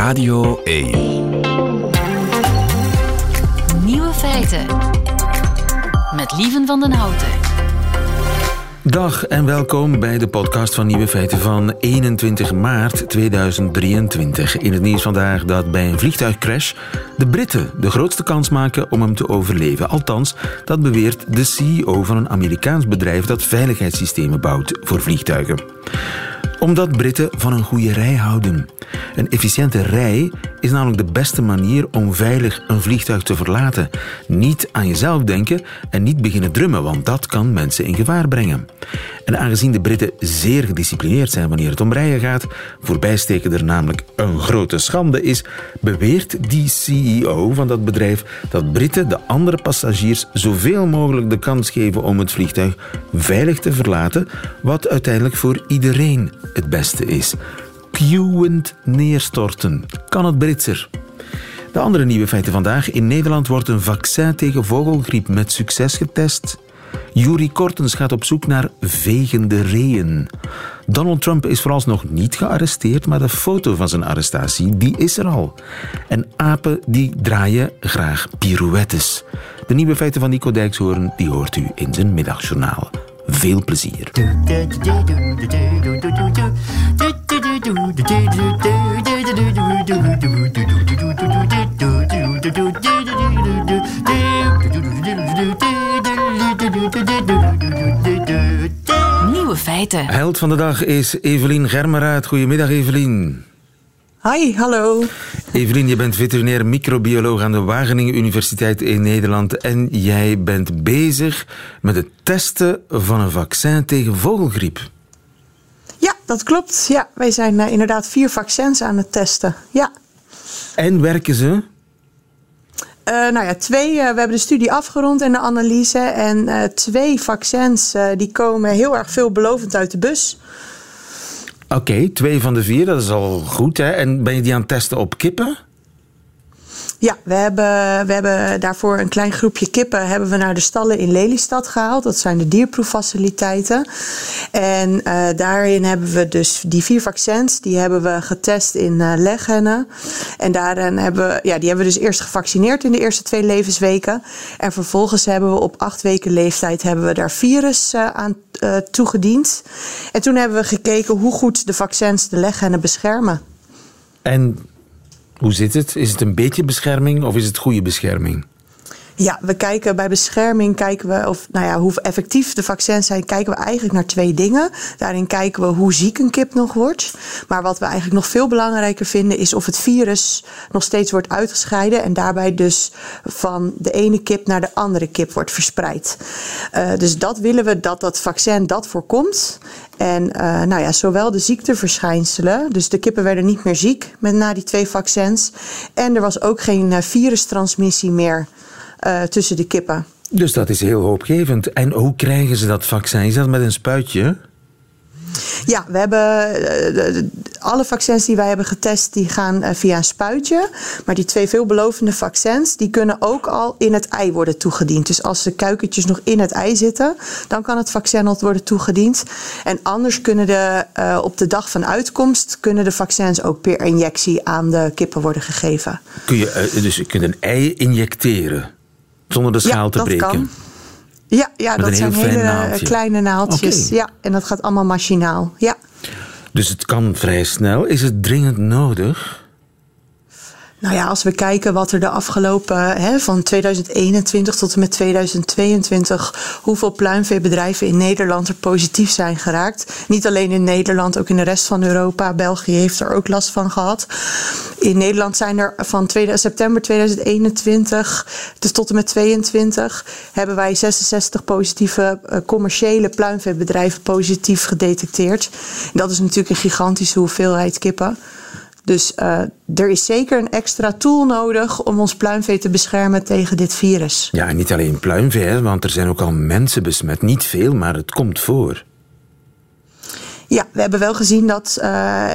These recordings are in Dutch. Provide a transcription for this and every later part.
Radio 1. Nieuwe feiten. Met Lieven van den Houten. Dag en welkom bij de podcast van Nieuwe Feiten van 21 maart 2023. In het nieuws vandaag dat bij een vliegtuigcrash de Britten de grootste kans maken om hem te overleven. Althans, dat beweert de CEO van een Amerikaans bedrijf dat veiligheidssystemen bouwt voor vliegtuigen omdat Britten van een goede rij houden. Een efficiënte rij is namelijk de beste manier om veilig een vliegtuig te verlaten. Niet aan jezelf denken en niet beginnen drummen, want dat kan mensen in gevaar brengen. En aangezien de Britten zeer gedisciplineerd zijn wanneer het om rijden gaat, voorbijsteken er namelijk een grote schande is, beweert die CEO van dat bedrijf dat Britten de andere passagiers zoveel mogelijk de kans geven om het vliegtuig veilig te verlaten, wat uiteindelijk voor iedereen het beste is. Cuwend neerstorten. Kan het Britser? De andere nieuwe feiten vandaag. In Nederland wordt een vaccin tegen vogelgriep met succes getest. Yuri Kortens gaat op zoek naar vegende reeën. Donald Trump is vooralsnog niet gearresteerd, maar de foto van zijn arrestatie die is er al. En apen die draaien graag pirouettes. De nieuwe feiten van Nico Dijkshoorn die hoort u in zijn middagjournaal. Veel plezier. Feiten. Held van de dag is Evelien Germeraad. Goedemiddag, Evelien. Hi, hallo. Evelien, je bent veterinair microbioloog aan de Wageningen Universiteit in Nederland. En jij bent bezig met het testen van een vaccin tegen vogelgriep. Ja, dat klopt. Ja, wij zijn eh, inderdaad vier vaccins aan het testen. Ja. En werken ze? Eh, nou ja, twee. eh, we hebben de studie afgerond en de analyse. En eh, twee vaccins die komen heel erg veelbelovend uit de bus. Oké, twee van de vier, dat is al goed. Hè? En ben je die aan het testen op kippen? Ja, we hebben, we hebben daarvoor een klein groepje kippen hebben we naar de stallen in Lelystad gehaald. Dat zijn de dierproeffaciliteiten. En eh, daarin hebben we dus die vier vaccins, die hebben we getest in eh leghennen. En daarin hebben we, ja, die hebben we dus eerst gevaccineerd in de eerste twee levensweken. En vervolgens hebben we op acht weken leeftijd hebben we daar virus eh, aan toegediend. En toen hebben we gekeken hoe goed de vaccins de leghennen beschermen. En hoe zit het? Is het een beetje bescherming of is het goede bescherming? Ja, we kijken bij bescherming, kijken we of, nou ja, hoe effectief de vaccins zijn, kijken we eigenlijk naar twee dingen. Daarin kijken we hoe ziek een kip nog wordt. Maar wat we eigenlijk nog veel belangrijker vinden, is of het virus nog steeds wordt uitgescheiden en daarbij dus van de ene kip naar de andere kip wordt verspreid. Eh, dus dat willen we dat dat vaccin dat voorkomt. En eh, nou ja, zowel de ziekteverschijnselen, dus de kippen werden niet meer ziek met na die twee vaccins. En er was ook geen eh, virustransmissie meer eh, tussen de kippen. Dus dat is heel hoopgevend. En hoe krijgen ze dat vaccin? Is dat met een spuitje? Ja, we hebben eh, alle vaccins die wij hebben getest, die gaan eh, via een spuitje. Maar die twee veelbelovende vaccins, die kunnen ook al in het ei worden toegediend. Dus als de kuikentjes nog in het ei zitten, dan kan het vaccin al worden toegediend. En anders kunnen de, op de dag van uitkomst, kunnen de vaccins ook per injectie aan de kippen worden gegeven. Kun je, dus je kunt een ei injecteren zonder de schaal ja, te dat breken. kan. Ja, ja Met dat zijn hele naaldje. kleine naaldjes. Ja, en dat gaat allemaal machinaal. Ja. Dus het kan vrij snel. Is het dringend nodig? Nou ja, als we kijken wat er de afgelopen hè, van 2021 tot en met 2022, hoeveel pluimveebedrijven in Nederland er positief zijn geraakt. Niet alleen in Nederland, ook in de rest van Europa. België heeft er ook last van gehad. In Nederland zijn er van september 2021 dus tot en met 22 hebben wij 66 positieve eh, commerciële pluimveebedrijven positief gedetecteerd. Dat is natuurlijk een gigantische hoeveelheid kippen. Dus eh, er is zeker een extra tool nodig om ons pluimvee te beschermen tegen dit virus. Ja, en niet alleen pluimvee, want er zijn ook al mensen besmet. Niet veel, maar het komt voor. Ja, we hebben wel gezien dat eh,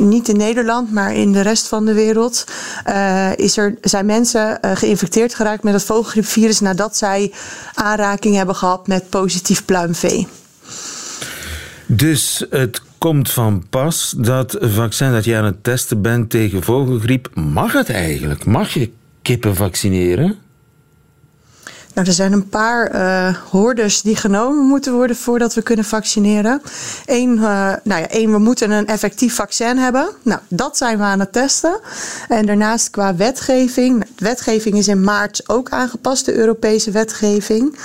niet in Nederland, maar in de rest van de wereld eh, is er, zijn mensen geïnfecteerd geraakt met het vogelgriepvirus nadat zij aanraking hebben gehad met positief pluimvee. Dus het komt van pas dat vaccin dat je aan het testen bent tegen vogelgriep. Mag het eigenlijk? Mag je kippen vaccineren? Nou, er zijn een paar uh, hordes die genomen moeten worden voordat we kunnen vaccineren. Eén, uh, nou ja, één, we moeten een effectief vaccin hebben. Nou, dat zijn we aan het testen. En daarnaast qua wetgeving. De wetgeving is in maart ook aangepast, de Europese wetgeving.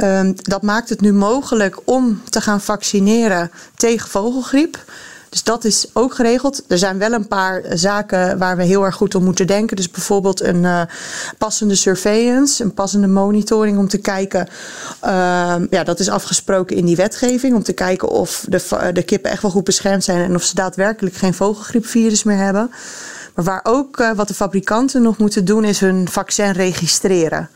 Uh, dat maakt het nu mogelijk om te gaan vaccineren tegen vogelgriep. Dus dat is ook geregeld. Er zijn wel een paar zaken waar we heel erg goed om moeten denken. Dus bijvoorbeeld een uh, passende surveillance, een passende monitoring om te kijken. Uh, ja, dat is afgesproken in die wetgeving. Om te kijken of de, de kippen echt wel goed beschermd zijn en of ze daadwerkelijk geen vogelgriepvirus meer hebben. Maar waar ook uh, wat de fabrikanten nog moeten doen, is hun vaccin registreren.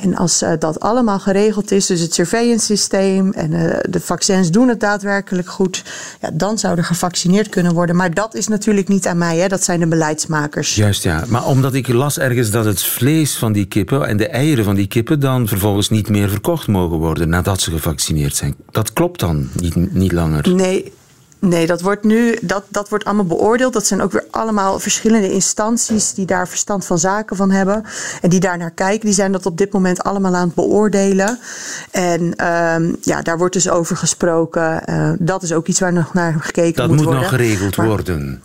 En als uh, dat allemaal geregeld is, dus het surveillance systeem en uh, de vaccins doen het daadwerkelijk goed, ja, dan zou er gevaccineerd kunnen worden. Maar dat is natuurlijk niet aan mij, hè? dat zijn de beleidsmakers. Juist ja, maar omdat ik las ergens dat het vlees van die kippen en de eieren van die kippen dan vervolgens niet meer verkocht mogen worden nadat ze gevaccineerd zijn. Dat klopt dan niet, niet langer? Nee, Nee, dat wordt nu dat, dat wordt allemaal beoordeeld. Dat zijn ook weer allemaal verschillende instanties die daar verstand van zaken van hebben. En die daar naar kijken. Die zijn dat op dit moment allemaal aan het beoordelen. En um, ja, daar wordt dus over gesproken. Uh, dat is ook iets waar nog naar gekeken dat moet, moet worden. nog geregeld maar, worden.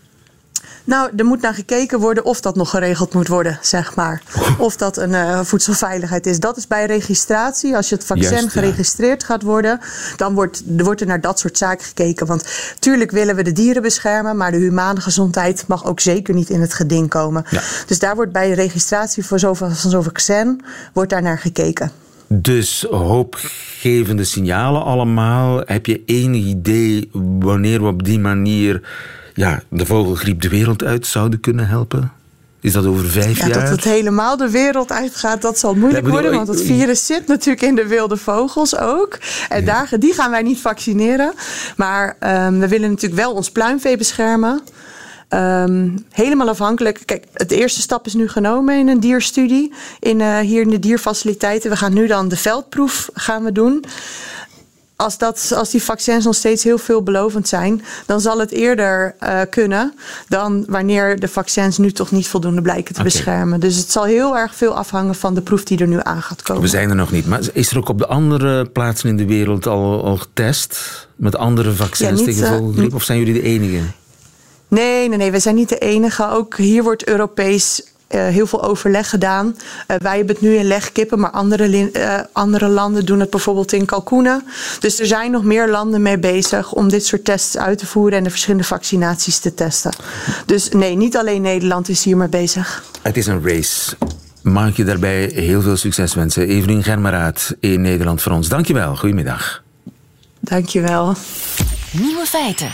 Nou, er moet naar gekeken worden of dat nog geregeld moet worden, zeg maar. Of dat een uh, voedselveiligheid is. Dat is bij registratie. Als je het vaccin Juist, ja. geregistreerd gaat worden, dan wordt, wordt er naar dat soort zaken gekeken. Want tuurlijk willen we de dieren beschermen, maar de humane gezondheid mag ook zeker niet in het geding komen. Ja. Dus daar wordt bij registratie voor zoveel, van zo'n vaccin wordt daar naar gekeken. Dus hoopgevende signalen allemaal. Heb je enig idee wanneer we op die manier ja, de vogelgriep de wereld uit zouden kunnen helpen? Is dat over vijf ja, jaar? Dat het helemaal de wereld uitgaat, dat zal moeilijk ja, worden. Want het virus zit natuurlijk in de wilde vogels ook. En ja. die gaan wij niet vaccineren. Maar um, we willen natuurlijk wel ons pluimvee beschermen. Um, helemaal afhankelijk. Kijk, het eerste stap is nu genomen in een dierstudie. In, uh, hier in de dierfaciliteiten. We gaan nu dan de veldproef gaan we doen als, dat, als die vaccins nog steeds heel veelbelovend zijn, dan zal het eerder uh, kunnen dan wanneer de vaccins nu toch niet voldoende blijken te okay. beschermen. Dus het zal heel erg veel afhangen van de proef die er nu aan gaat komen. We zijn er nog niet. Maar is er ook op de andere plaatsen in de wereld al, al getest met andere vaccins ja, niet, tegen vogelgriep? Uh, of zijn jullie de enige? Nee, nee, nee, we zijn niet de enige. Ook hier wordt Europees heel veel overleg gedaan. Uh, wij hebben het nu in legkippen, maar andere, uh, andere landen doen het bijvoorbeeld in kalkoenen. Dus er zijn nog meer landen mee bezig om dit soort tests uit te voeren en de verschillende vaccinaties te testen. Dus nee, niet alleen Nederland is hiermee bezig. Het is een race. Mag ik je daarbij heel veel succes wensen. Evelien Germeraad in Nederland voor ons. Dankjewel. Goedemiddag. Dankjewel. Nieuwe feiten.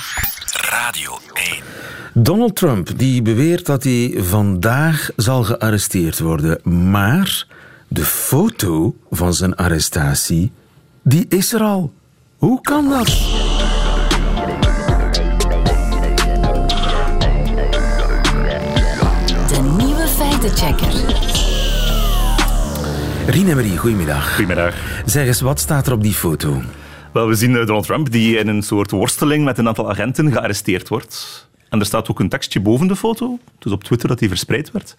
Radio 1. Donald Trump die beweert dat hij vandaag zal gearresteerd worden. Maar de foto van zijn arrestatie, die is er al. Hoe kan dat? De nieuwe feitenchecker. Rien Marie, goedemiddag. Goedemiddag. Zeg eens, wat staat er op die foto? Wel, we zien Donald Trump die in een soort worsteling met een aantal agenten gearresteerd wordt. En er staat ook een tekstje boven de foto, dus op Twitter dat die verspreid werd.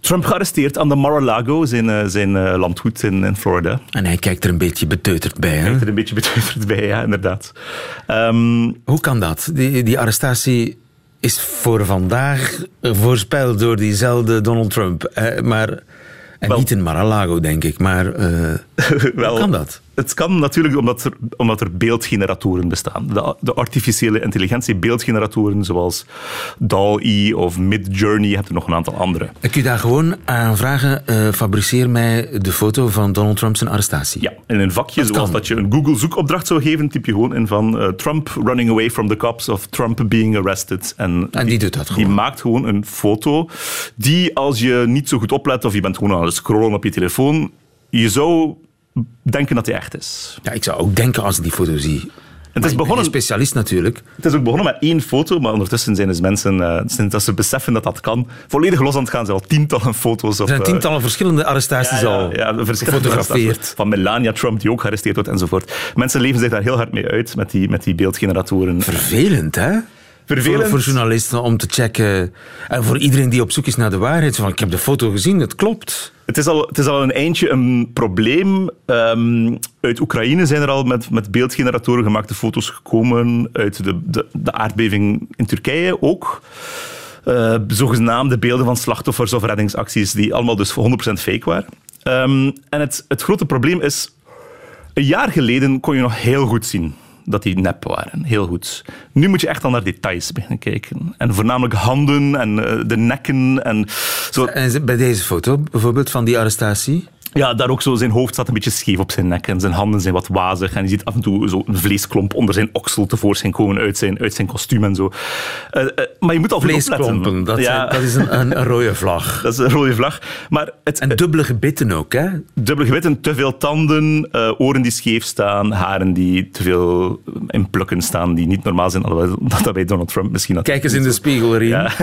Trump gearresteerd aan de Mar-a-Lago, zijn, zijn uh, landgoed in, in, Florida. En hij kijkt er een beetje beteuterd bij, hè? Hij kijkt er een beetje beteuterd bij, ja, inderdaad. Um, Hoe kan dat? Die, die arrestatie is voor vandaag voorspeld door diezelfde Donald Trump. Eh, maar, en wel, niet in Mar-a-Lago, denk ik, maar uh, wel, hoe kan dat? Het kan natuurlijk omdat er, omdat er beeldgeneratoren bestaan. De, de artificiële intelligentie beeldgeneratoren zoals DAL-E of Midjourney, je hebt er nog een aantal andere. Ik je daar gewoon aan vragen, uh, fabriceer mij de foto van Donald Trump zijn arrestatie. Ja, in een vakje dat zoals kan. dat je een Google zoekopdracht zou geven, typ je gewoon in van uh, Trump running away from the cops of Trump being arrested. En, en die, die doet dat gewoon. Die maakt gewoon een foto die als je niet zo goed oplet of je bent gewoon aan het scrollen op je telefoon, je zou denken dat hij echt is. Ja, ik zou ook denken als ik die foto zie. Het is, Een begonnen, specialist natuurlijk. het is ook begonnen met één foto, maar ondertussen zijn dus mensen, eh, sinds dat ze beseffen dat dat kan, volledig los aan het gaan. Ze al tientallen foto's op... Er zijn eh, tientallen verschillende arrestaties ja, al ja, gefotografeerd. Van Melania Trump, die ook gearresteerd wordt, enzovoort. Mensen leven zich daar heel hard mee uit, met die, met die beeldgeneratoren. Vervelend, hè? Vervelend. Voor, voor journalisten om te checken. En voor iedereen die op zoek is naar de waarheid. Van, ik heb de foto gezien, het klopt. Het is, al, het is al een eindje een probleem. Ehm, uit Oekraïne zijn er al met, met beeldgeneratoren gemaakte foto's gekomen. Uit de, de, de aardbeving in Turkije ook. Eh, zogenaamde beelden van slachtoffers of reddingsacties, die allemaal dus 100% fake waren. Ehm, en het, het grote probleem is, een jaar geleden kon je nog heel goed zien dat die nep waren. Heel goed. Nu moet je echt al naar details beginnen kijken. En voornamelijk handen en eh, de nekken. En zo. En bij deze foto bijvoorbeeld van die arrestatie. Ja, daar ook zo. Zijn hoofd staat een beetje scheef op zijn nek en zijn handen zijn wat wazig. En je ziet af en toe zo een vleesklomp onder zijn oksel tevoorschijn komen uit zijn, uit zijn kostuum en zo. Eh, eh, maar je moet al Vleesklompen, dat, ja, zijn- dat is een, een, een rode vlag. dat is een rode vlag. Maar het, En dubbele gebitten ook, hè? dubbele gewitten, te veel tanden, eh, oren die scheef staan, haren die te veel in plukken staan, die niet normaal zijn. Alhoewel dat bij Donald Trump misschien... had. Kijk eens in de spiegel, Rien. Ja.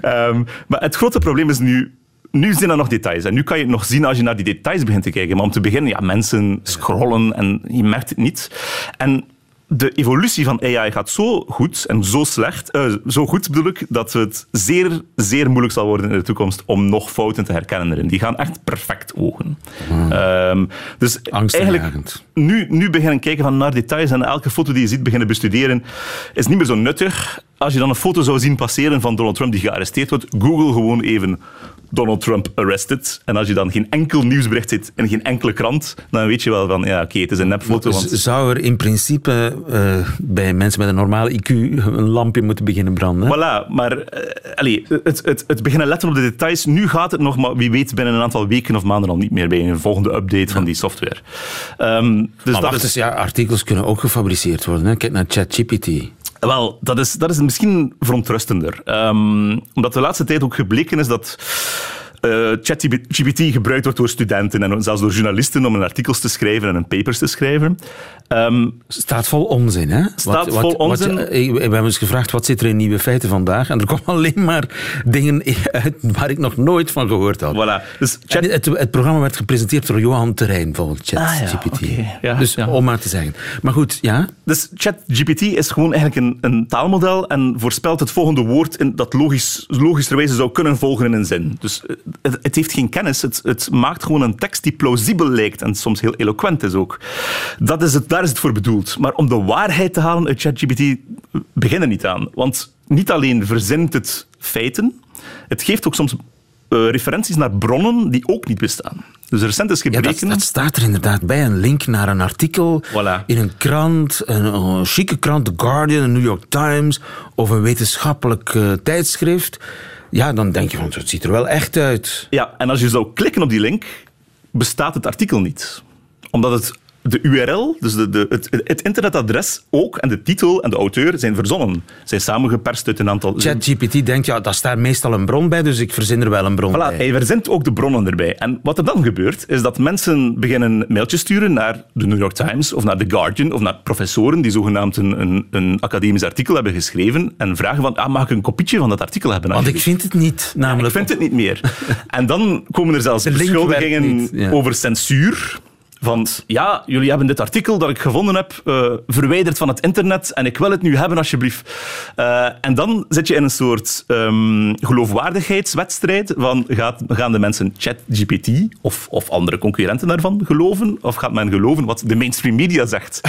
Ehm, maar het grote probleem is nu... Nu zijn er nog details. En nu kan je het nog zien als je naar die details begint te kijken. Maar om te beginnen, ja, mensen scrollen en je merkt het niet. En de evolutie van AI gaat zo goed en zo slecht, eh, zo goed bedoel ik, dat het zeer, zeer moeilijk zal worden in de toekomst om nog fouten te herkennen erin. Die gaan echt perfect ogen. Ehm, dus eigenlijk nu, nu beginnen kijken van naar details en elke foto die je ziet beginnen bestuderen is niet meer zo nuttig. Als je dan een foto zou zien passeren van Donald Trump die gearresteerd wordt, google gewoon even Donald Trump arrested. En als je dan geen enkel nieuwsbericht ziet in geen enkele krant, dan weet je wel van, ja, oké, het is een nepfoto. Want Zou er in principe eh, bij mensen met een normale IQ een lampje moeten beginnen branden? hè? Voilà, maar allee, het, het, het beginnen letten op de details. Nu gaat het nog, maar wie weet binnen een aantal weken of maanden al niet meer bij een volgende update van die software. Ehm, dus maar dat is, ja, artikels kunnen ook gefabriceerd worden. Hè? Kijk naar ChatGPT. Wel, dat is, dat is misschien verontrustender. Ehm, omdat de laatste tijd ook gebleken is dat eh ChatGPT gebruikt wordt door studenten en zelfs door journalisten om een artikels te schrijven en een papers te schrijven. Ehm, Staat vol onzin, hè? Staat vol onzin. je- eh, we hebben eens gevraagd, wat zit er in Nieuwe Feiten vandaag? En er komen alleen maar dingen uit waar ik nog nooit van gehoord had. voilà. Dus Chat- het, het programma werd gepresenteerd door Johan Terrein, volgens Ah, ja, ChatGPT. Ja, dus ja. om maar te zeggen. Maar goed, ja. Dus ChatGPT is gewoon eigenlijk een, een taalmodel en voorspelt het volgende woord in, dat logisch, logischerwijze zou kunnen volgen in een zin. Dus eh, het, het heeft geen kennis, het, het maakt gewoon een tekst die plausibel lijkt en soms heel eloquent is ook. Dat is het, daar is het voor bedoeld. Maar om de waarheid te halen uit ChatGPT beginnen niet aan. Want niet alleen verzint het feiten, het geeft ook soms eh, referenties naar bronnen die ook niet bestaan. Dus recent is Ja, gebleken... dat, dat staat er inderdaad bij. Een link naar een artikel Voilà. in een krant, een, een chique krant, The Guardian, een New York Times of een wetenschappelijk eh, tijdschrift. Ja, dan denk je van, het ziet er wel echt uit. Ja, en als je zou klikken op die link, bestaat het artikel niet. Omdat het de URL, dus de, de, het, het internetadres ook, en de titel en de auteur zijn verzonnen. Zijn samengeperst uit een aantal... ChatGPT denkt, ja, daar staat meestal een bron bij, dus ik verzin er wel een bron Voilà, bij. hij verzint ook de bronnen erbij. En wat er dan gebeurt, is dat mensen beginnen mailtjes sturen naar de New York Times of naar The Guardian of naar professoren die zogenaamd een, een, een academisch artikel hebben geschreven en vragen van, ah, mag ik een kopietje van dat artikel hebben? Want ik vind het niet, namelijk... Ik vind het niet meer. En dan komen er zelfs beschuldigingen ja. over censuur. Van ja, jullie hebben dit artikel dat ik gevonden heb eh, verwijderd van het internet en ik wil het nu hebben, alsjeblieft. Eh, en dan zit je in een soort ehm, geloofwaardigheidswedstrijd van gaat, gaan de mensen ChatGPT of, of andere concurrenten daarvan geloven? Of gaat men geloven wat de mainstream media zegt?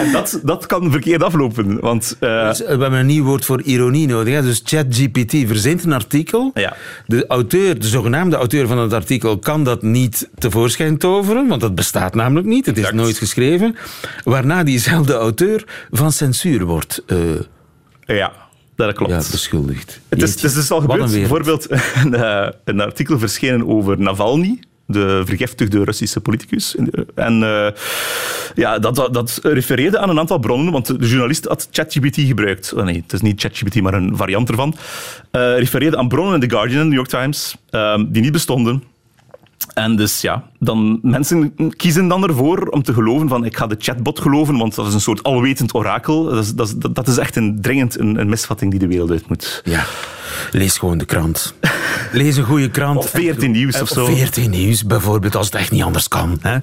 en dat, dat kan verkeerd aflopen, want... eh, Dus, we hebben een nieuw woord voor ironie nodig. Hè? Dus ChatGPT verzint een artikel. Ja. De auteur, de zogenaamde auteur van het artikel, kan dat niet tevoorschijn toveren, want dat bestaat namelijk niet. Het is Exact. nooit geschreven. Waarna diezelfde auteur van censuur wordt eh, ja, dat klopt. ja, beschuldigd. Het is, het is dus al gebeurd. Bijvoorbeeld een, eh, een artikel verschenen over Navalny, de vergiftigde Russische politicus. En eh, ja, dat, dat, dat refereerde aan een aantal bronnen, want de journalist had ChatGPT gebruikt. Oh nee, het is niet ChatGPT, maar een variant ervan. Eh refereerde aan bronnen in The Guardian en New York Times, eh, die niet bestonden. En dus ja, dan, mensen kiezen dan ervoor om te geloven van ik ga de chatbot geloven, want dat is een soort alwetend orakel. Dat is, dat is, dat is echt een, dringend een, een misvatting die de wereld uit moet. Ja, lees gewoon de krant. Lees een goede krant. Of 14 nieuws of zo. 14 nieuws bijvoorbeeld, als het echt niet anders kan. Hè?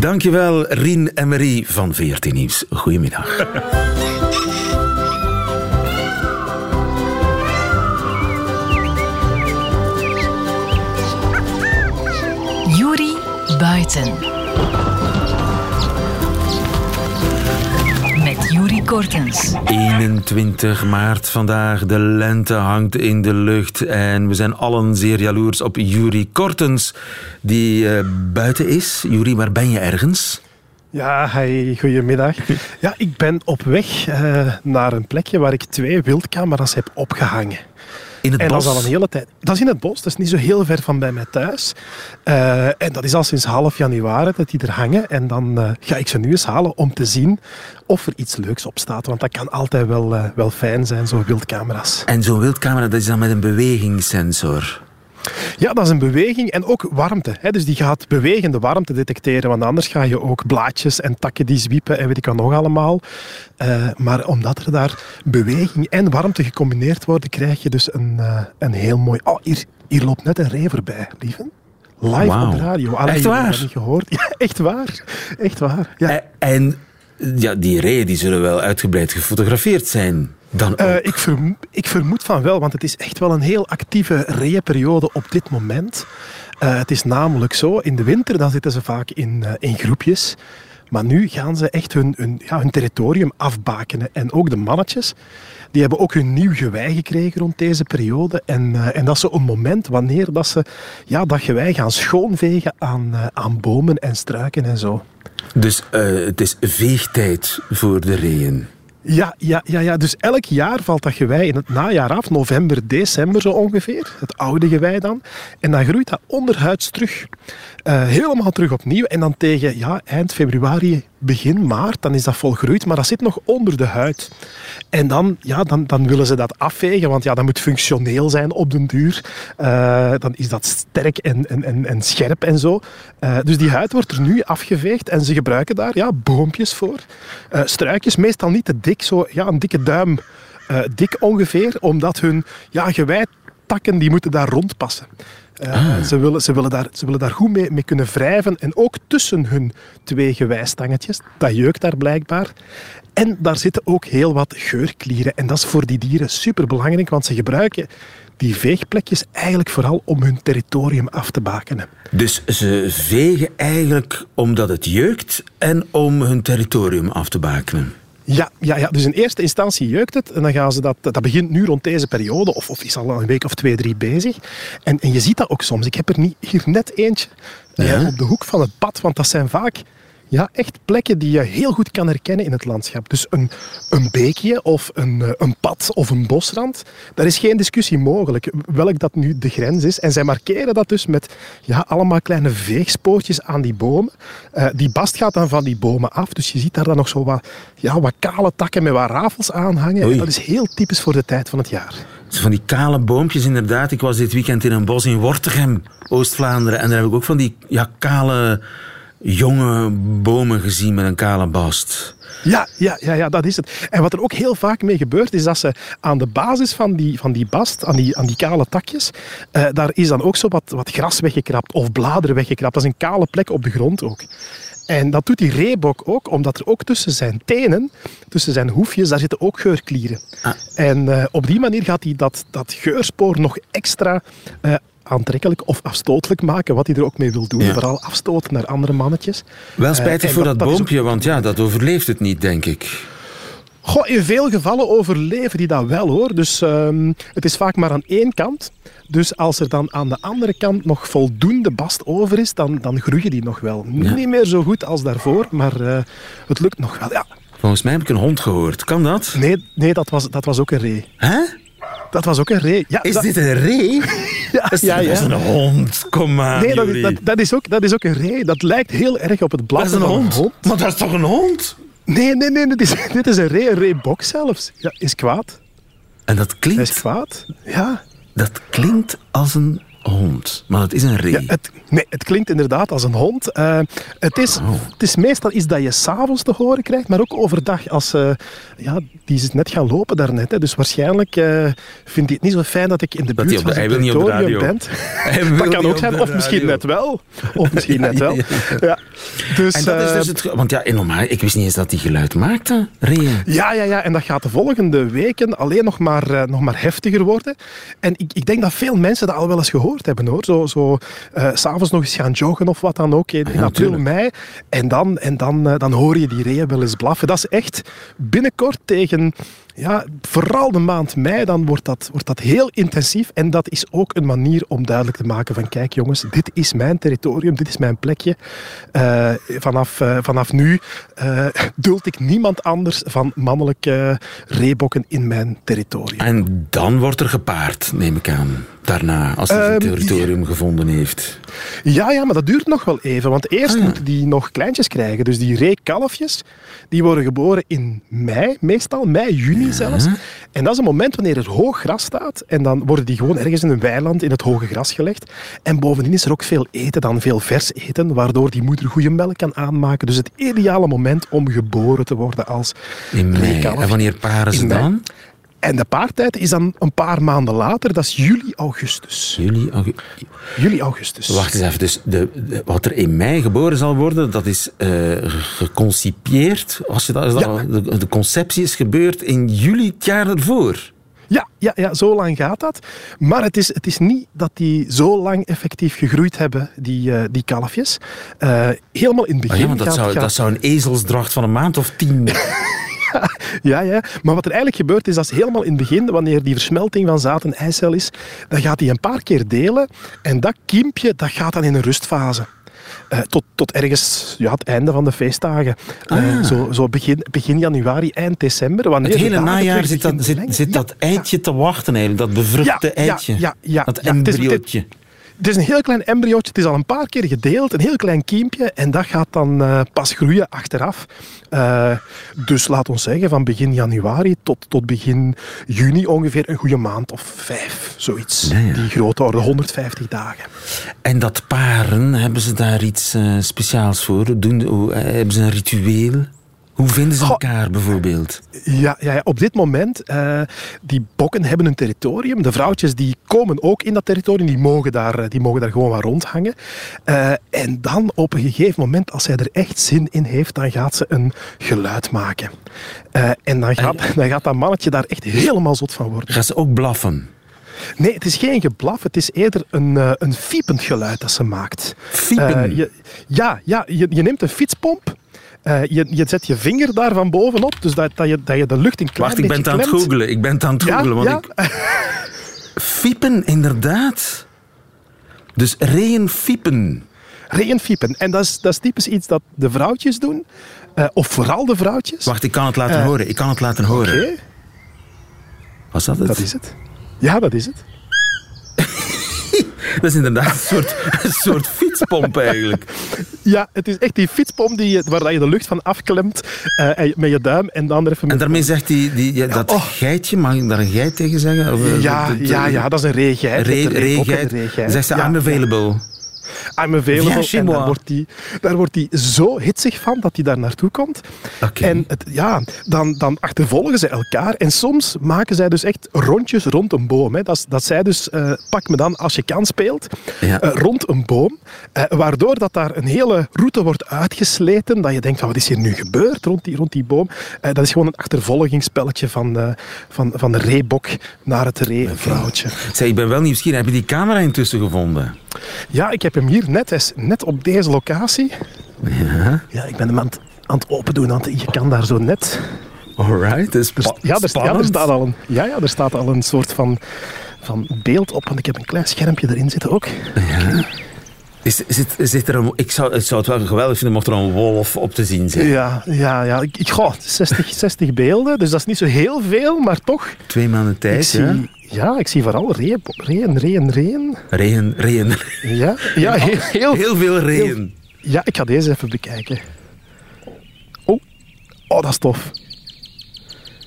Dankjewel, Rien en Marie van 14 nieuws. Goedemiddag. Kortens. 21 maart vandaag. De lente hangt in de lucht. En we zijn allen zeer jaloers op Juri Kortens, die uh, buiten is. Juri, waar ben je ergens? Ja, hey, goedemiddag. Ja, ik ben op weg uh, naar een plekje waar ik twee wildcamera's heb opgehangen. In het en bos? dat is al een hele tijd. Dat is in het bos, dat is niet zo heel ver van bij mij thuis. Uh, en dat is al sinds half januari dat die er hangen. En dan uh, ga ik ze nu eens halen om te zien of er iets leuks op staat. Want dat kan altijd wel, uh, wel fijn zijn, zo'n wildcamera's. En zo'n wildcamera dat is dan met een bewegingssensor? Ja, dat is een beweging en ook warmte. Hè. Dus die gaat bewegende warmte detecteren, want anders ga je ook blaadjes en takken die zwiepen en weet ik wat nog allemaal. Uh, maar omdat er daar beweging en warmte gecombineerd worden, krijg je dus een, uh, een heel mooi... Oh, hier, hier loopt net een ree voorbij, lieve. Live wow. op de radio. Allee, echt waar? Niet gehoord. Ja, echt waar. Echt waar. Ja. En ja, die reeën die zullen wel uitgebreid gefotografeerd zijn. Dan uh, ik, vermoed, ik, vermoed van wel, want het is echt wel een heel actieve reeënperiode op dit moment. Uh, het is namelijk zo, in de winter dan zitten ze vaak in, uh, in groepjes. Maar nu gaan ze echt hun, hun, ja, hun territorium afbakenen. En ook de mannetjes, die hebben ook hun nieuw gewei gekregen rond deze periode. En, uh, en dat is een moment wanneer dat ze ja, dat gewei gaan schoonvegen aan, uh, aan bomen en struiken en zo. Dus uh, het is veegtijd voor de reeën. Ja, ja, ja, ja, dus elk jaar valt dat gewei in het najaar af, november, december zo ongeveer. Het oude gewei dan. En dan groeit dat onderhuids terug. Uh, helemaal terug opnieuw. En dan tegen ja, eind februari, begin maart, dan is dat volgroeid. Maar dat zit nog onder de huid. En dan, ja, dan, dan willen ze dat afvegen, want ja, dat moet functioneel zijn op den duur. Uh, dan is dat sterk en, en, en, scherp en zo. Uh, dus die huid wordt er nu afgeveegd en ze gebruiken daar ja, boompjes voor. struikjes, meestal niet te dik, zo ja, een dikke duim dik ongeveer, omdat hun ja, geweitakken die moeten daar rondpassen. Uh, ah. ze, willen, ze, willen daar, ze willen daar goed mee, mee kunnen wrijven. En ook tussen hun twee gewijstangetjes. Dat jeukt daar blijkbaar. En daar zitten ook heel wat geurklieren. En dat is voor die dieren superbelangrijk, want ze gebruiken die veegplekjes eigenlijk vooral om hun territorium af te bakenen. Dus ze vegen eigenlijk omdat het jeukt en om hun territorium af te bakenen? Ja, ja, ja, dus in eerste instantie jeukt het. En dan gaan ze dat, dat begint nu rond deze periode, of, of is al een week of twee, drie bezig. En, en je ziet dat ook soms. Ik heb er niet, hier net eentje ja? uh, op de hoek van het pad, want dat zijn vaak ja, echt plekken die je heel goed kan herkennen in het landschap. Dus een, een beekje of een, een pad of een bosrand, daar is geen discussie mogelijk welk dat nu de grens is. En zij markeren dat dus met ja, allemaal kleine veegspoortjes aan die bomen. Uh, die bast gaat dan van die bomen af, dus je ziet daar dan nog zo wat, ja, wat kale takken met wat rafels aan hangen. En dat is heel typisch voor de tijd van het jaar. Van die kale boompjes, inderdaad. Ik was dit weekend in een bos in Wortegem, Oost-Vlaanderen. En daar heb ik ook van die ja, kale jonge bomen gezien met een kale bast. Ja, ja, ja, ja, dat is het. En wat er ook heel vaak mee gebeurt, is dat ze aan de basis van die, van die bast, aan die, aan die kale takjes, uh, daar is dan ook zo wat, wat gras weggekrapt of bladeren weggekrapt. Dat is een kale plek op de grond ook. En dat doet die reebok ook, omdat er ook tussen zijn tenen, tussen zijn hoefjes, daar zitten ook geurklieren. Ah. En uh, op die manier gaat hij dat, dat geurspoor nog extra uh, aantrekkelijk of afstotelijk maken, wat hij er ook mee wil doen. Ja. Vooral afstoten naar andere mannetjes. Wel spijtig uh, voor dat, dat boompje, ook... want ja, dat overleeft het niet, denk ik. Goh, in veel gevallen overleven die dat wel hoor. Dus um, het is vaak maar aan één kant. Dus als er dan aan de andere kant nog voldoende bast over is, dan, dan groeien die nog wel. Ja. Niet meer zo goed als daarvoor, maar uh, het lukt nog wel. Ja. Volgens mij heb ik een hond gehoord. Kan dat? Nee, nee dat, was, dat was ook een ree. Hè? Dat was ook een ree. Ja, is dat... dit een ree? ja, dat is, ja, ja. Dat is een hond. Kom maar. Nee, dat, dat, dat, is ook, dat is ook een ree. Dat lijkt heel erg op het blad van een hond. hond. Maar dat is toch een hond? Nee, nee, nee. Dit is, dit is een ree. Een reebok zelfs. Ja, is kwaad. En dat klinkt... Hij is kwaad. Ja. Dat klinkt als een hond, maar het is een ree. Ja, het, nee, het klinkt inderdaad als een hond. Uh, het, is, Oh. het is meestal iets dat je s'avonds te horen krijgt, maar ook overdag. Als, uh, ja, die is net gaan lopen daarnet. Hè, dus waarschijnlijk uh, vindt hij het niet zo fijn dat ik in de Dat buurt op van zijn hij wil niet op de territorium radio. ben. Dat kan ook zijn, of misschien net wel. Of misschien net wel. Ja, Ja. Dus, En dat is eh, dus het... Want ja, ik wist niet eens dat die geluid maakte, reeën. Ja, ja, ja, en dat gaat de volgende weken alleen nog maar, eh, nog maar heftiger worden. En ik, ik denk dat veel mensen dat al wel eens gehoord hebben hoor. Zo, zo eh, s'avonds nog eens gaan joggen of wat dan ook in, in april, mei. En, dan, en dan, eh, dan hoor je die reeën wel eens blaffen. Dat is echt binnenkort tegen. Ja, vooral de maand mei, dan wordt dat, wordt dat heel intensief. En dat is ook een manier om duidelijk te maken van kijk jongens, dit is mijn territorium, dit is mijn plekje. Eh, vanaf, eh, vanaf nu eh, duld ik niemand anders van mannelijke reebokken in mijn territorium. En dan wordt er gepaard, neem ik aan. Daarna, als hij zijn Ehm, territorium gevonden heeft. Ja, ja, maar dat duurt nog wel even. Want eerst Ah, ja. moeten die nog kleintjes krijgen. Dus die reekalfjes, die worden geboren in mei, meestal mei, juni zelfs. En dat is een moment wanneer er hoog gras staat. En dan worden die gewoon ergens in een weiland in het hoge gras gelegd. En bovendien is er ook veel eten, dan veel vers eten, waardoor die moeder goede melk kan aanmaken. Dus het ideale moment om geboren te worden als In mei. En wanneer paren ze dan? En de paartijd is dan een paar maanden later, dat is juli, augustus. Juli. Wacht eens even. Dus de, de- wat er in mei geboren zal worden, dat is eh geconcipieerd. Als je dat, is dat- de, de conceptie is gebeurd in juli het jaar ervoor. Ja, ja, ja, zo lang gaat dat. Maar het is, het is niet dat die zo lang effectief gegroeid hebben, die, eh, die kalfjes. Eh, helemaal in het Ah begin ja, want dat gaat- zou, gaat- dat zou een ezelsdracht van een maand of tien. Ja, ja. Maar wat er eigenlijk gebeurt is dat helemaal in het begin, wanneer die versmelting van zaad en eicel is, dan gaat die een paar keer delen. En dat kiempje, dat gaat dan in een rustfase. Eh, tot, tot ergens ja, het einde van de feestdagen. Eh, Ah. zo zo begin, begin januari, eind december. Wanneer Het hele najaar zit dat, zit, dat eitje te wachten eigenlijk, dat bevruchte Ja, ja, eitje. ja, ja, dat ja, het is- embryootje. Het is een heel klein embryootje, het is al een paar keer gedeeld, een heel klein kiempje en dat gaat dan eh, pas groeien achteraf. Eh, dus laat ons zeggen van begin januari tot, tot begin juni ongeveer een goede maand of vijf, zoiets. Ja, ja. Die grote orde, 150 dagen. En dat paren, hebben ze daar iets eh, speciaals voor? Doen, hebben ze een ritueel? Hoe vinden ze Goh. elkaar bijvoorbeeld? Ja, ja, ja, op dit moment, eh, die bokken hebben een territorium. De vrouwtjes die komen ook in dat territorium, die mogen daar, eh, die mogen daar gewoon wat rondhangen. Eh, en dan op een gegeven moment, als zij er echt zin in heeft, dan gaat ze een geluid maken. En dan gaat, dan gaat dat mannetje daar echt helemaal zot van worden. Gaan ze ook blaffen? Nee, het is geen geblaf, het is eerder een, een fiepend geluid dat ze maakt. Fiepen? Je, ja, ja je, je neemt een fietspomp. Eh, je, je zet je vinger daar van bovenop, dus dat, dat, je, dat je de lucht in klein Wacht, ik ben het aan het googelen. Ik ben het aan het Ja, googelen. want ja. ik... Fiepen, inderdaad. Dus reeën fiepen. Regenfiepen. En dat is, dat is typisch iets dat de vrouwtjes doen. eh, of vooral de vrouwtjes. Wacht, ik kan het laten Eh, horen. Ik kan het laten horen. Oké, Was dat het? dat is het. Ja, dat is het. Dat is inderdaad een soort, een soort fietspomp eigenlijk. Ja, het is echt die fietspomp die waar je de lucht van afklemt eh, met je duim en dan er even met... En daarmee zegt hij, die, ja, dat oh. geitje, mag ik daar een geit tegen zeggen? Of, eh, Ja, de- de- ja, ja, dat is een reegeit. Re, met de reebok en de reegeit. Zegt ze, Ja, I'm ja. I'm available. Chez En daar wordt, die, daar wordt hij zo hitsig van dat hij daar naartoe komt. En het, ja, dan, dan achtervolgen ze elkaar. En soms maken zij dus echt rondjes rond een boom. Hè. Dat, dat zij dus, eh, pak me dan als je kan speelt, Ja. eh, rond een boom. eh, waardoor dat daar een hele route wordt uitgesleten. Dat je denkt, van, wat is hier nu gebeurd rond die, rond die boom? Dat is gewoon een achtervolgingsspelletje van, van, van de reebok naar het reevrouwtje. Zeg, ik ben wel nieuwsgierig. Heb je die camera intussen gevonden? Ja, ik heb hem hier net, hij is net op deze locatie. Ja. Ja, ik ben hem aan het, aan het open doen, want je kan daar zo net... Alright, dat is ja, er, ja, er staat al een, ja, ja, er staat al een soort van, van beeld op, want ik heb een klein schermpje erin zitten ook. Is, zit, zit er een, ik, zou, ik zou het wel geweldig vinden mocht er een wolf op te zien zijn. Ja, ja, ja. Ik, ik, goh, 60, 60 beelden, dus dat is niet zo heel veel, maar toch. Twee maanden Ik tijd, zie, ja. ik zie vooral reeën, reeën, reeën. Regen, regen. Ja, ja heel, heel, Heel veel regen. Ja, ik ga deze even bekijken. Oh, oh dat is tof.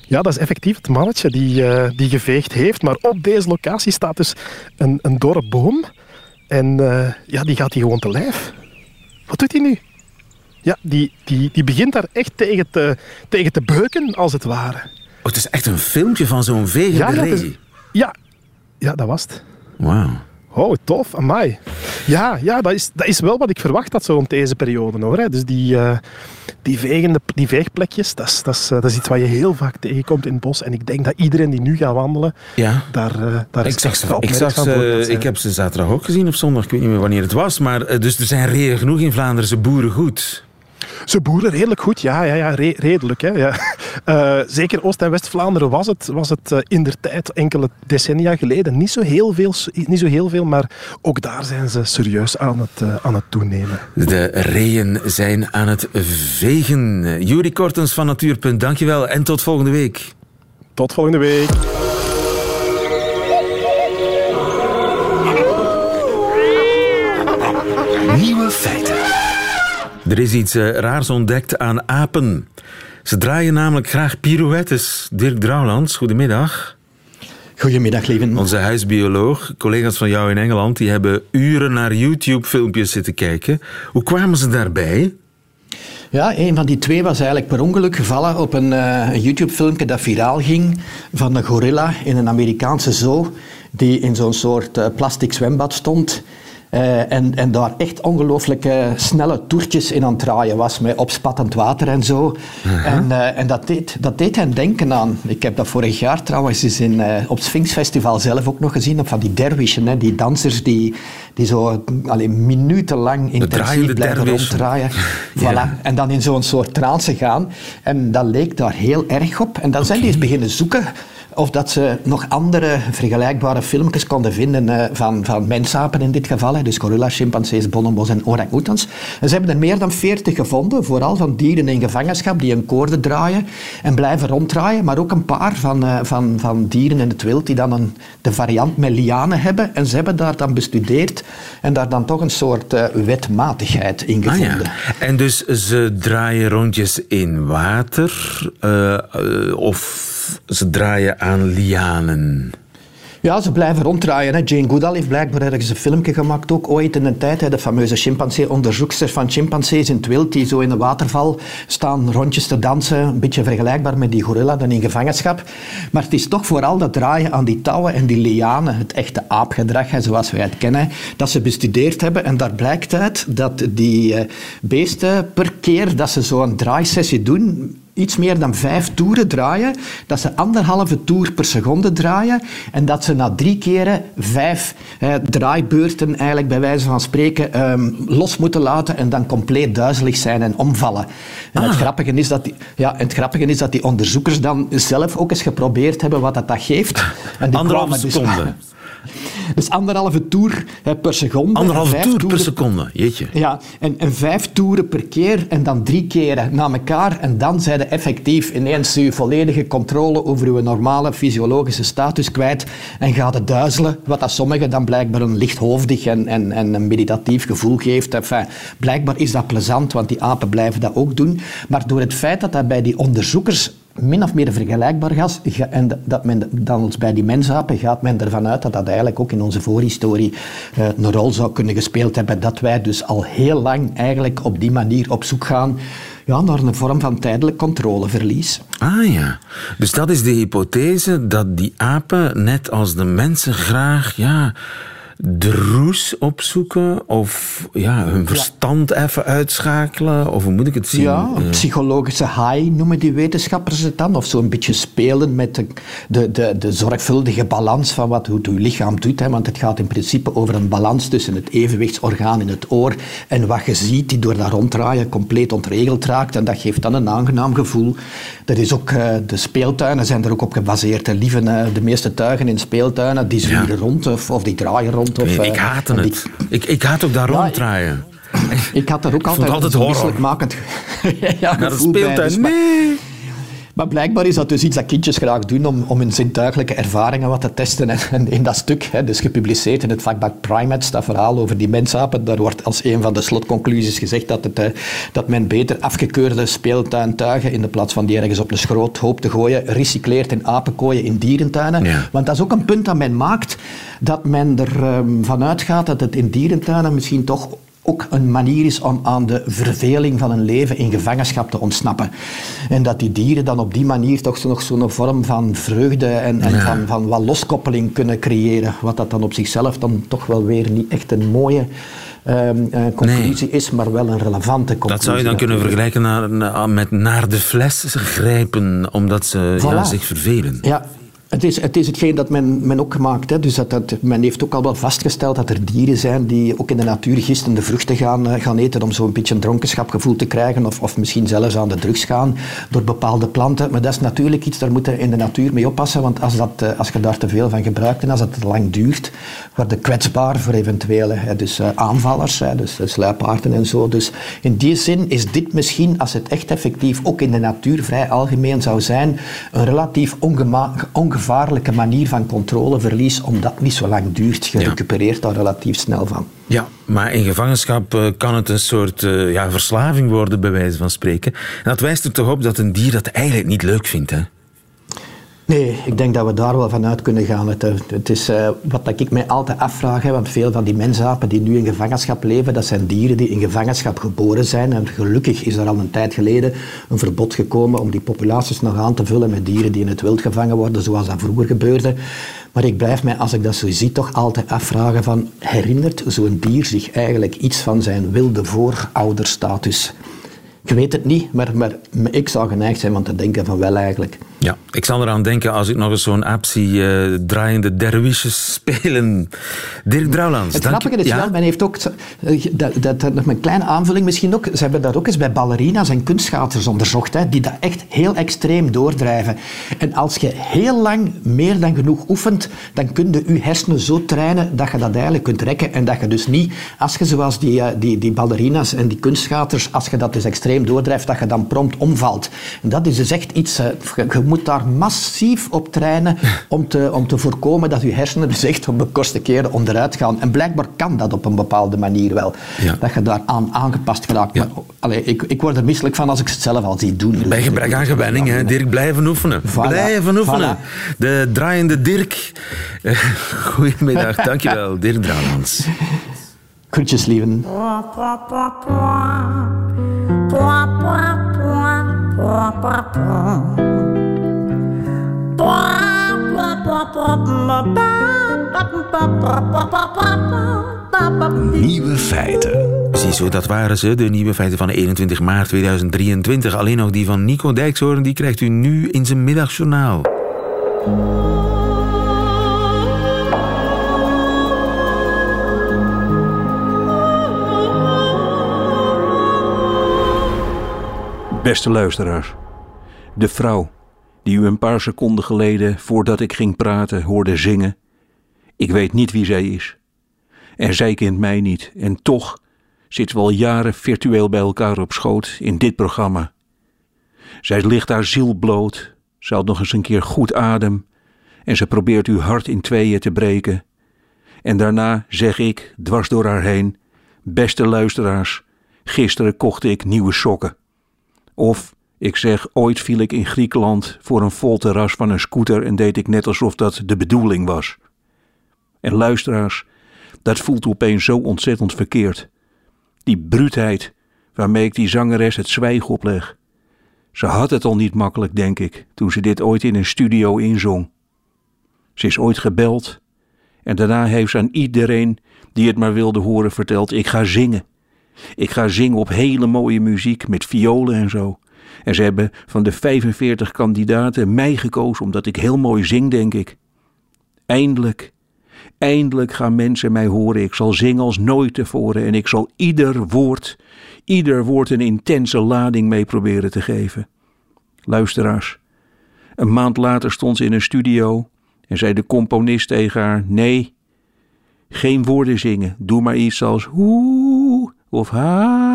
Ja, dat is effectief het mannetje die, eh, die geveegd heeft. Maar op deze locatie staat dus een, een dorre boom. En uh, ja, die gaat die gewoon te lijf. Wat doet hij nu? Ja, die, die, die begint daar echt tegen te, tegen te beuken, als het ware. Oh, het is echt een filmpje van zo'n vegende ja, ja, ja, dat was het. Wauw. Oh, tof, amai. Ja, ja dat, is, dat is wel wat ik verwacht had zo rond deze periode. Hoor. Hè. Dus die, uh, die, vegende, die veegplekjes, dat is, dat, is, dat is iets wat je heel vaak tegenkomt in het bos. En ik denk dat iedereen die nu gaat wandelen, ja. daar, uh, daar ik zag ze, ik, zag ze, ik heb ze zaterdag ook gezien of zondag, ik weet niet meer wanneer het was. Maar dus er zijn reën genoeg in Vlaanderen, ze boeren goed. Ze boeren redelijk goed, ja, ja, ja re redelijk. Hè, ja. Uh, zeker Oost- en West-Vlaanderen was het, was het uh, in der tijd, enkele decennia geleden, niet zo, heel veel, niet zo heel veel, maar ook daar zijn ze serieus aan het, uh, aan het toenemen. De reeën zijn aan het vegen. Jury Kortens van Natuurpunt, dankjewel en tot volgende week. Tot volgende week. Er is iets uh, raars ontdekt aan apen. Ze draaien namelijk graag pirouettes. Dirk Drouwlands, goedemiddag. Goedemiddag, lieve. Onze huisbioloog, collega's van jou in Engeland, die hebben uren naar YouTube-filmpjes zitten kijken. Hoe kwamen ze daarbij? Ja, een van die twee was eigenlijk per ongeluk gevallen op een, uh, een YouTube-filmpje dat viraal ging van een gorilla in een Amerikaanse zoo die in zo'n soort uh, plastic zwembad stond. Uh, en, en daar echt ongelooflijk snelle toertjes in aan het draaien was, met opspattend water en zo. Uh-huh. En, uh, en dat, deed, dat deed hen denken aan... Ik heb dat vorig jaar trouwens eens in, uh, op het Sphinx Festival zelf ook nog gezien, op van die derwischen, hè, die dansers die, die zo alleen minutenlang intensief blijven ronddraaien. voilà. En dan in zo'n soort trance gaan. En dat leek daar heel erg op. En dan okay. zijn die eens beginnen zoeken of dat ze nog andere vergelijkbare filmpjes konden vinden uh, van, van mensapen in dit geval. Hè, dus gorillas, chimpansees, bonobos en orang-oetans. En ze hebben er meer dan veertig gevonden, vooral van dieren in gevangenschap die een koorde draaien en blijven ronddraaien. Maar ook een paar van, uh, van, van dieren in het wild die dan een, de variant met lianen hebben. En ze hebben daar dan bestudeerd en daar dan toch een soort uh, wetmatigheid in gevonden. Ah, ja. En dus ze draaien rondjes in water of ze draaien aan lianen. Ja, ze blijven ronddraaien. Hè. Jane Goodall heeft blijkbaar ergens een filmpje gemaakt, ook ooit in een tijd. Hè, de fameuze chimpansee-onderzoekster van chimpansees in het wild, die zo in de waterval staan rondjes te dansen. Een beetje vergelijkbaar met die gorilla dan in gevangenschap. Maar het is toch vooral dat draaien aan die touwen en die lianen, het echte aapgedrag, zoals wij het kennen, dat ze bestudeerd hebben. En daar blijkt uit dat die uh, beesten per keer dat ze zo'n draaisessie doen, iets meer dan vijf toeren draaien, dat ze anderhalve toer per seconde draaien en dat ze na drie keren vijf eh, draaibeurten eigenlijk bij wijze van spreken um, los moeten laten en dan compleet duizelig zijn en omvallen. En ah. het, grappige is dat die, ja, het grappige is dat die onderzoekers dan zelf ook eens geprobeerd hebben wat dat, dat geeft. En die Anderhalve seconde. Dus, dus anderhalve toer per seconde. Anderhalve toer per seconde, jeetje. Ja, en, en vijf toeren per keer en dan drie keren na elkaar. En dan zijn je effectief ineens je volledige controle over je normale fysiologische status kwijt. En gaat het duizelen, wat dat sommigen dan blijkbaar een lichthoofdig en, en, en een meditatief gevoel geeft. Enfin, blijkbaar is dat plezant, want die apen blijven dat ook doen. Maar door het feit dat dat bij die onderzoekers min of meer vergelijkbaar gas. En dat men dan bij die mensapen gaat men ervan uit dat dat eigenlijk ook in onze voorhistorie uh, een rol zou kunnen gespeeld hebben. Dat wij dus al heel lang eigenlijk op die manier op zoek gaan ja, naar een vorm van tijdelijk controleverlies. Ah ja, dus dat is de hypothese dat die apen, net als de mensen, graag ja, de roes opzoeken of ja, hun verstand ja. even uitschakelen? Of hoe moet ik het zien? Ja, een psychologische high noemen die wetenschappers het dan. Of zo'n beetje spelen met de, de, de, de, zorgvuldige balans van wat het uw lichaam doet. Hè. Want het gaat in principe over een balans tussen het evenwichtsorgaan in het oor en wat je ziet die door dat ronddraaien compleet ontregeld raakt. En dat geeft dan een aangenaam gevoel. Er is ook, uh, de speeltuinen zijn er ook op gebaseerd. De, lieven, uh, de meeste tuigen in speeltuinen, die zwieren ja. rond of, of die draaien rond. Of, ik haatte het. Die... Ik, ik haat ook daar ja, ronddraaien. Ik, ik had er ook altijd, altijd een misselijkmakend ja, Naar de speeltuin. Dus, nee. Maar blijkbaar is dat dus iets dat kindjes graag doen om, om hun zintuigelijke ervaringen wat te testen. En, in dat stuk, hè, dus gepubliceerd in het vakblad Primates, dat verhaal over die mensapen, daar wordt als een van de slotconclusies gezegd dat, het, dat men beter afgekeurde speeltuintuigen in de plaats van die ergens op een schroot hoop te gooien, recycleert in apenkooien in dierentuinen. Ja. Want dat is ook een punt dat men maakt. dat men ervan um, uitgaat dat het in dierentuinen misschien toch ook een manier is om aan de verveling van een leven in gevangenschap te ontsnappen. En dat die dieren dan op die manier toch nog zo'n vorm van vreugde en, en van, van wat loskoppeling kunnen creëren. Wat dat dan op zichzelf dan toch wel weer niet echt een mooie um, uh, conclusie is, maar wel een relevante conclusie. Dat zou je dan kunnen vergelijken naar, met naar de fles grijpen, omdat ze voilà. ja, zich vervelen. Ja, het is, het is hetgeen dat men, men ook gemaakt. Hè. Dus dat, men heeft ook al wel vastgesteld dat er dieren zijn die ook in de natuur gistende vruchten gaan, uh, gaan eten om zo'n beetje een dronkenschapgevoel te krijgen of, of misschien zelfs aan de drugs gaan door bepaalde planten. Maar dat is natuurlijk iets, daar moeten we in de natuur mee oppassen, want als, dat, uh, als je daar te veel van gebruikt en als het lang duurt, worden kwetsbaar voor eventuele hè, dus, uh, aanvallers, hè, dus sluipaarden en zo. Dus in die zin is dit misschien, als het echt effectief ook in de natuur vrij algemeen zou zijn, een relatief ongemakkelijk gevaarlijke manier van controleverlies, omdat het niet zo lang duurt. Je ja. recupereert daar relatief snel van. Ja, maar in gevangenschap uh, kan het een soort uh, ja, verslaving worden, bij wijze van spreken. En dat wijst er toch op dat een dier dat eigenlijk niet leuk vindt, hè? Nee, ik denk dat we daar wel vanuit kunnen gaan. Het, het is uh, wat ik mij altijd afvraag, hè, want veel van die mensapen die nu in gevangenschap leven, dat zijn dieren die in gevangenschap geboren zijn. En gelukkig is er al een tijd geleden een verbod gekomen om die populaties nog aan te vullen met dieren die in het wild gevangen worden, zoals dat vroeger gebeurde. Maar ik blijf mij, als ik dat zo zie, toch altijd afvragen van, herinnert zo'n dier zich eigenlijk iets van zijn wilde voorouderstatus? Ik weet het niet, maar, maar ik zou geneigd zijn van te denken van wel eigenlijk. Ja, ik zal eraan denken als ik nog eens zo'n app zie uh, draaiende derwisjes spelen. Dirk Drouwlands. Het grappige is ja? wel, men heeft ook, dat, dat, dat, nog een kleine aanvulling misschien ook, ze hebben dat ook eens bij ballerina's en kunstschaatsers onderzocht, hè, die dat echt heel extreem doordrijven. En als je heel lang meer dan genoeg oefent, dan kun je je hersenen zo trainen dat je dat eigenlijk kunt rekken en dat je dus niet, als je zoals die, die, die ballerina's en die kunstschaatsers, als je dat dus extreem doordrijft, dat je dan prompt omvalt. En dat is dus echt iets, je moet daar massief op trainen om te, om te voorkomen dat je hersenen dus echt op de kortste keren onderuit gaan. En blijkbaar kan dat op een bepaalde manier wel. Ja. Dat je daar aan aangepast geraakt. Ja. Maar, allee, ik, ik word er misselijk van als ik het zelf al zie doen. Bij gebrek aan gewenning, hè. Dirk, blijven oefenen. Voilà. Blijven oefenen. Voilà. De draaiende Dirk. Goedemiddag, dankjewel. Dirk Dranans. Groetjes, lieven. Nieuwe feiten. Ziezo, dat waren ze, de nieuwe feiten van 21 maart 2023. Alleen nog die van Nico Dijkshoorn, die krijgt u nu in zijn middagjournaal. Beste luisteraars, de vrouw die u een paar seconden geleden, voordat ik ging praten, hoorde zingen. Ik weet niet wie zij is. En zij kent mij niet. En toch zitten we al jaren virtueel bij elkaar op schoot in dit programma. Zij ligt haar ziel bloot, ze had nog eens een keer goed adem en ze probeert uw hart in tweeën te breken. En daarna zeg ik, dwars door haar heen, beste luisteraars, gisteren kocht ik nieuwe sokken. Of ik zeg, ooit viel ik in Griekenland voor een vol terras van een scooter en deed ik net alsof dat de bedoeling was. En luisteraars, dat voelt opeens zo ontzettend verkeerd. Die bruutheid waarmee ik die zangeres het zwijgen opleg. Ze had het al niet makkelijk, denk ik, toen ze dit ooit in een studio inzong. Ze is ooit gebeld en daarna heeft ze aan iedereen die het maar wilde horen verteld: Ik ga zingen. Ik ga zingen op hele mooie muziek met violen en zo. En ze hebben van de 45 kandidaten mij gekozen omdat ik heel mooi zing, denk ik. Eindelijk, eindelijk gaan mensen mij horen. Ik zal zingen als nooit tevoren en ik zal ieder woord, ieder woord een intense lading mee proberen te geven. Luisteraars, een maand later stond ze in een studio en zei de componist tegen haar: Nee, geen woorden zingen, doe maar iets als hoe of ha.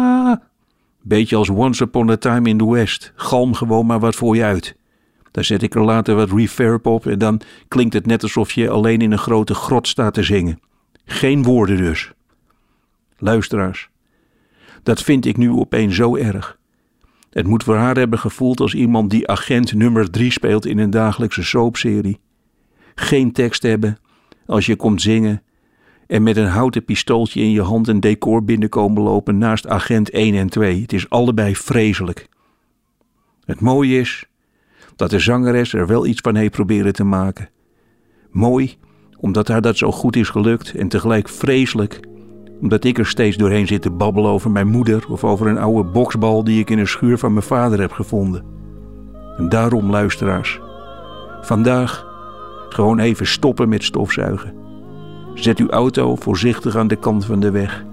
Beetje als Once Upon a Time in the West. Galm gewoon maar wat voor je uit. Daar zet ik er later wat reverb op en dan klinkt het net alsof je alleen in een grote grot staat te zingen. Geen woorden dus. Luisteraars, dat vind ik nu opeens zo erg. Het moet voor haar hebben gevoeld als iemand die agent nummer drie speelt in een dagelijkse soapserie. Geen tekst hebben, als je komt zingen en met een houten pistooltje in je hand een decor binnenkomen lopen naast agent 1 en 2. Het is allebei vreselijk. Het mooie is dat de zangeres er wel iets van heeft proberen te maken. Mooi, omdat haar dat zo goed is gelukt en tegelijk vreselijk, omdat ik er steeds doorheen zit te babbelen over mijn moeder of over een oude boksbal die ik in een schuur van mijn vader heb gevonden. En daarom, luisteraars, vandaag gewoon even stoppen met stofzuigen. Zet uw auto voorzichtig aan de kant van de weg.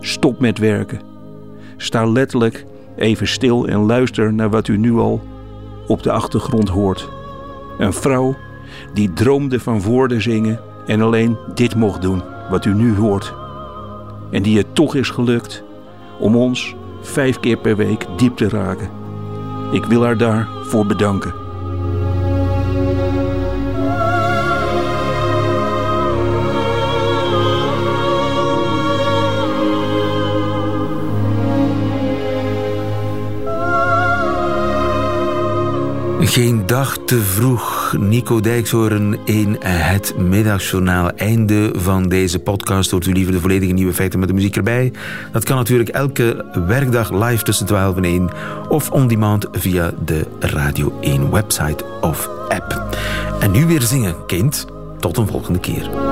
Stop met werken. Sta letterlijk even stil en luister naar wat u nu al op de achtergrond hoort. Een vrouw die droomde van woorden zingen en alleen dit mocht doen wat u nu hoort. En die het toch is gelukt om ons vijf keer per week diep te raken. Ik wil haar daarvoor bedanken. Geen dag te vroeg. Nico Dijkshoorn in het middagjournaal. Einde van deze podcast. Hoort u liever de volledige nieuwe feiten met de muziek erbij? Dat kan natuurlijk elke werkdag live tussen 12 en 1. Of on demand via de Radio 1 website of app. En nu weer zingen, kind. Tot een volgende keer.